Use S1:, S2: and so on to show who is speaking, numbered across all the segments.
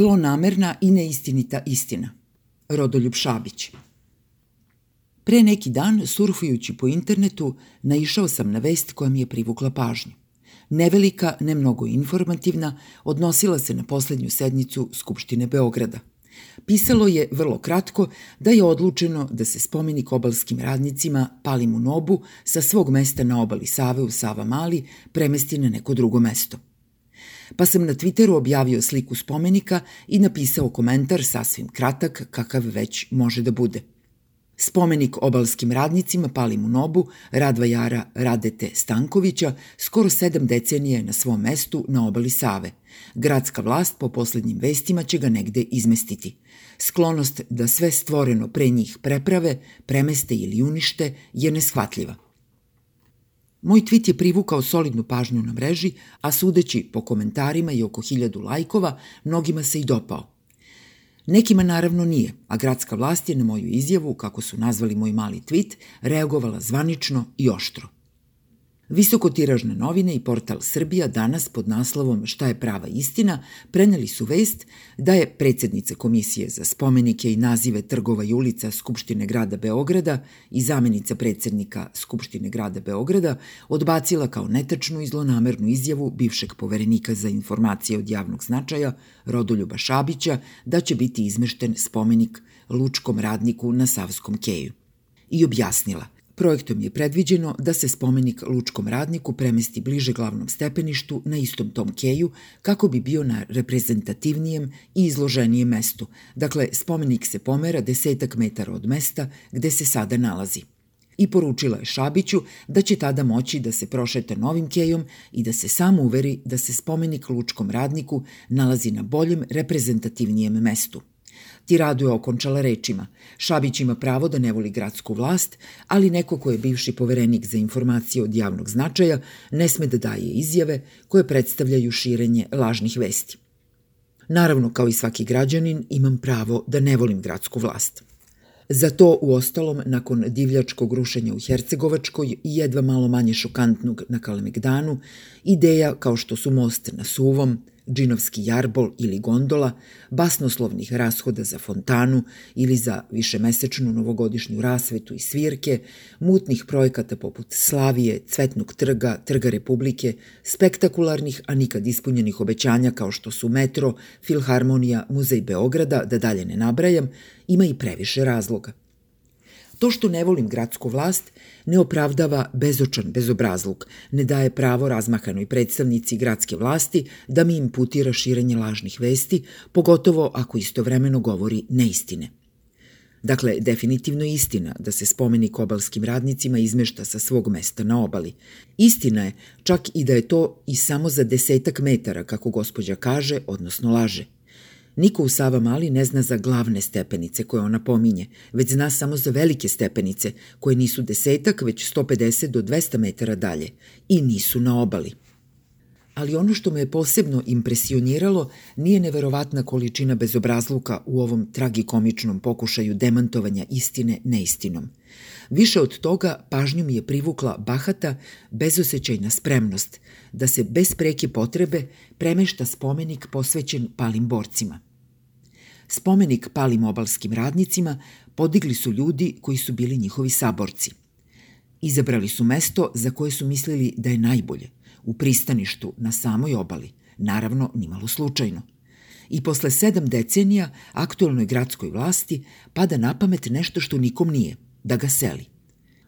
S1: Zlonamerna i neistinita istina. Rodoljub Šabić. Pre neki dan, surfujući po internetu, naišao sam na vest koja mi je privukla pažnju. Nevelika, ne mnogo informativna, odnosila se na poslednju sednicu Skupštine Beograda. Pisalo je vrlo kratko da je odlučeno da se spomenik obalskim radnicima Palimu Nobu sa svog mesta na obali Save u Sava Mali premesti na neko drugo mesto – pa sam na Twitteru objavio sliku spomenika i napisao komentar sasvim kratak kakav već može da bude. Spomenik obalskim radnicima Palimu Nobu, Radvajara Radete Stankovića, skoro sedam decenije na svom mestu na obali Save. Gradska vlast po poslednjim vestima će ga negde izmestiti. Sklonost da sve stvoreno pre njih preprave, premeste ili unište je neshvatljiva. Moj tweet je privukao solidnu pažnju na mreži, a sudeći po komentarima i oko hiljadu lajkova, mnogima se i dopao. Nekima naravno nije, a gradska vlast je na moju izjavu, kako su nazvali moj mali tweet, reagovala zvanično i oštro. Visokotiražne novine i portal Srbija danas pod naslovom Šta je prava istina preneli su vest da je predsednica Komisije za spomenike i nazive trgova i ulica Skupštine grada Beograda i zamenica predsednika Skupštine grada Beograda odbacila kao netačnu i zlonamernu izjavu bivšeg poverenika za informacije od javnog značaja Rodoljuba Šabića da će biti izmešten spomenik lučkom radniku na Savskom keju. I objasnila – Projektom je predviđeno da se spomenik lučkom radniku premesti bliže glavnom stepeništu na istom tom keju kako bi bio na reprezentativnijem i izloženijem mestu. Dakle, spomenik se pomera desetak metara od mesta gde se sada nalazi i poručila je Šabiću da će tada moći da se prošeta novim kejom i da se samo uveri da se spomenik lučkom radniku nalazi na boljem reprezentativnijem mestu. Tiradu je okončala rečima. Šabić ima pravo da ne voli gradsku vlast, ali neko ko je bivši poverenik za informacije od javnog značaja ne sme da daje izjave koje predstavljaju širenje lažnih vesti. Naravno, kao i svaki građanin, imam pravo da ne volim gradsku vlast. Za to, u ostalom, nakon divljačkog rušenja u Hercegovačkoj i jedva malo manje šokantnog na Kalemegdanu, ideja kao što su most na Suvom, džinovski jarbol ili gondola, basnoslovnih rashoda za fontanu ili za višemesečnu novogodišnju rasvetu i svirke, mutnih projekata poput Slavije, Cvetnog trga, Trga Republike, spektakularnih, a nikad ispunjenih obećanja kao što su metro, Filharmonija, Muzej Beograda, da dalje ne nabrajam, ima i previše razloga. To što ne volim gradsku vlast ne opravdava bezočan bezobrazluk, ne daje pravo razmahanoj predstavnici gradske vlasti da mi imputira širenje lažnih vesti, pogotovo ako istovremeno govori neistine. Dakle, definitivno istina da se spomenik obalskim radnicima izmešta sa svog mesta na obali. Istina je čak i da je to i samo za desetak metara, kako gospođa kaže, odnosno laže – Niko u Sava Mali ne zna za glavne stepenice koje ona pominje, već zna samo za velike stepenice, koje nisu desetak, već 150 do 200 metara dalje i nisu na obali. Ali ono što me je posebno impresioniralo nije neverovatna količina bezobrazluka u ovom tragikomičnom pokušaju demantovanja istine neistinom. Više od toga pažnju mi je privukla bahata, bezosećajna spremnost da se bez preke potrebe premešta spomenik posvećen palim borcima – Spomenik palim obalskim radnicima podigli su ljudi koji su bili njihovi saborci. Izabrali su mesto za koje su mislili da je najbolje, u pristaništu na samoj obali, naravno nimalo slučajno. I posle sedam decenija aktualnoj gradskoj vlasti pada na pamet nešto što nikom nije, da ga seli.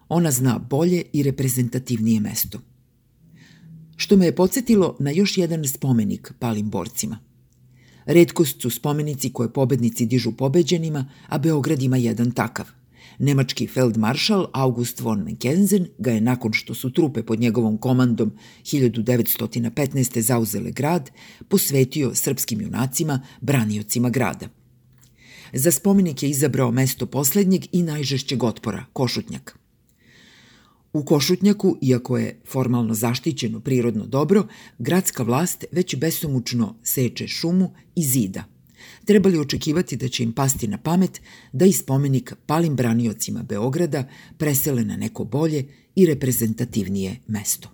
S1: Ona zna bolje i reprezentativnije mesto. Što me je podsjetilo na još jedan spomenik palim borcima – Redkost su spomenici koje pobednici dižu pobeđenima, a Beograd ima jedan takav. Nemački feldmaršal August von Mackensen ga je nakon što su trupe pod njegovom komandom 1915. zauzele grad, posvetio srpskim junacima, braniocima grada. Za spomenik je izabrao mesto poslednjeg i najžešćeg otpora, Košutnjak. U Košutnjaku, iako je formalno zaštićeno prirodno dobro, gradska vlast već besomučno seče šumu i zida. Trebali očekivati da će im pasti na pamet da i spomenik palim braniocima Beograda presele na neko bolje i reprezentativnije mesto.